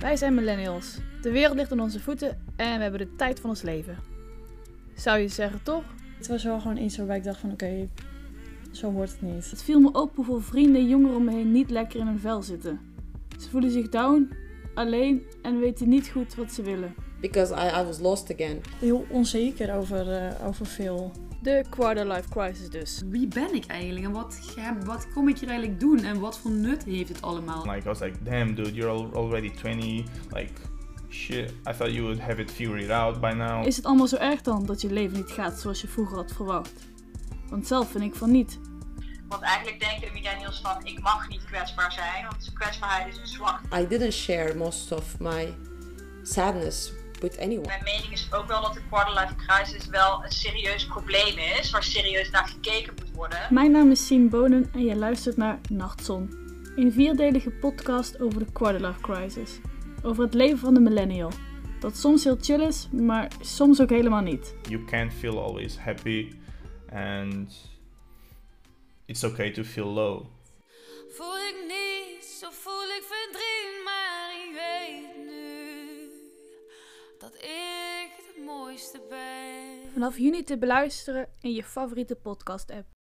Wij zijn millennials. De wereld ligt aan onze voeten en we hebben de tijd van ons leven. Zou je zeggen, toch? Het was wel gewoon iets waarbij ik dacht van oké, zo hoort het niet. Het viel me op hoeveel vrienden en jongeren om me heen niet lekker in hun vel zitten. Ze voelen zich down, alleen en weten niet goed wat ze willen. because I, I was lost again. Heel onzeker over, eh, over veel. De quarter-life crisis dus. Wie ben ik eigenlijk en wat, ga- wat kom ik hier eigenlijk doen en wat voor nut heeft het allemaal? Like I was like, damn, dude, you're al- already 20. Like, shit. I thought you would have it figured out by now. Is het allemaal zo erg dan dat je leven niet gaat zoals je vroeger had verwacht? Want zelf vind ik van niet. Want eigenlijk denken de millennials van ik mag niet kwetsbaar zijn, want kwetsbaarheid is een zwakte. I didn't share most of my sadness with anyone. Mijn mening is ook wel dat de quarterlife crisis wel een serieus probleem is, waar serieus naar gekeken moet worden. Mijn naam is Sien Bonen en je luistert naar Nachtzon. Een vierdelige podcast over de quarterlife crisis. Over het leven van de millennial. Dat soms heel chill is, maar soms ook helemaal niet. You can't feel always happy, and it's okay to feel low. Voel ik niets of voel ik verdriet, Vanaf juni te beluisteren in je favoriete podcast app.